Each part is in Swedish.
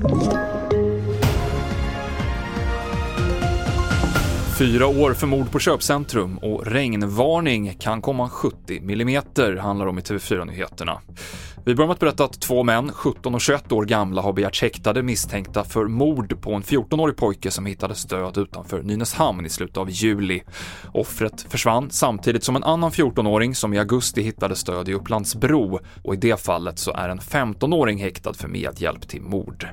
Oh. Fyra år för mord på köpcentrum och regnvarning kan komma 70 millimeter, handlar om i TV4-nyheterna. Vi börjar med att berätta att två män, 17 och 21 år gamla, har begärts häktade misstänkta för mord på en 14-årig pojke som hittades död utanför Nynäshamn i slutet av juli. Offret försvann samtidigt som en annan 14-åring som i augusti hittades död i Upplandsbro och i det fallet så är en 15-åring häktad för medhjälp till mord.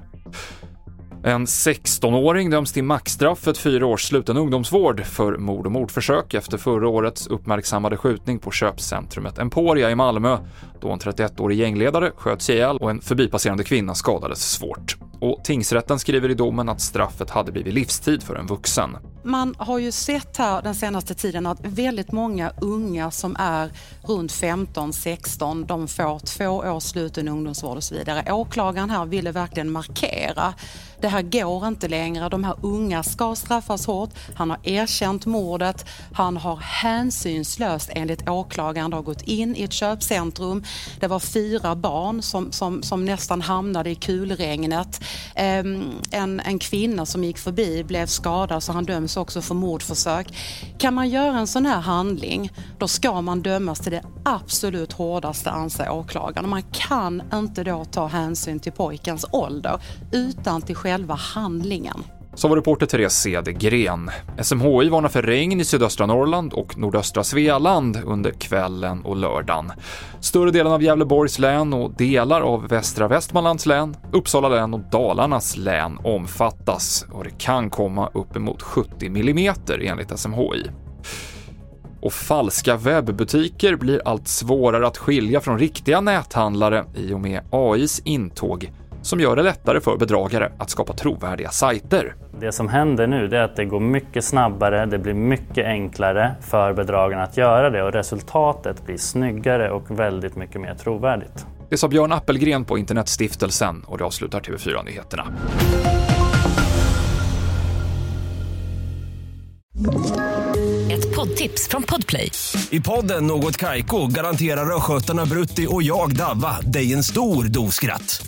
En 16-åring döms till maxstraff för fyra års sluten ungdomsvård för mord och mordförsök efter förra årets uppmärksammade skjutning på köpcentrumet Emporia i Malmö, då en 31-årig gängledare sköts ihjäl och en förbipasserande kvinna skadades svårt. Och tingsrätten skriver i domen att straffet hade blivit livstid för en vuxen. Man har ju sett här den senaste tiden att väldigt många unga som är runt 15-16, de får två års sluten ungdomsvård och så vidare. Åklagaren här ville verkligen markera det här går inte längre. De här unga ska straffas hårt. Han har erkänt mordet. Han har hänsynslöst enligt åklagaren har gått in i ett köpcentrum. Det var fyra barn som, som, som nästan hamnade i kulregnet. Ehm, en, en kvinna som gick förbi blev skadad så han döms också för mordförsök. Kan man göra en sån här handling, då ska man dömas till det absolut hårdaste anser åklagaren. Man kan inte då ta hänsyn till pojkens ålder utan till själva handlingen. Så var reporter Therese Cedergren. SMHI varnar för regn i sydöstra Norrland och nordöstra Svealand under kvällen och lördagen. Större delen av Gävleborgs län och delar av västra Västmanlands län, Uppsala län och Dalarnas län omfattas och det kan komma uppemot 70 mm enligt SMHI. Och falska webbutiker blir allt svårare att skilja från riktiga näthandlare i och med AIs intåg som gör det lättare för bedragare att skapa trovärdiga sajter. Det som händer nu är att det går mycket snabbare, det blir mycket enklare för bedragarna att göra det och resultatet blir snyggare och väldigt mycket mer trovärdigt. Det sa Björn Appelgren på Internetstiftelsen och det avslutar TV4-nyheterna. Ett poddtips från Podplay. I podden Något Kaiko garanterar östgötarna Brutti och jag, Davva, dig en stor dos skratt.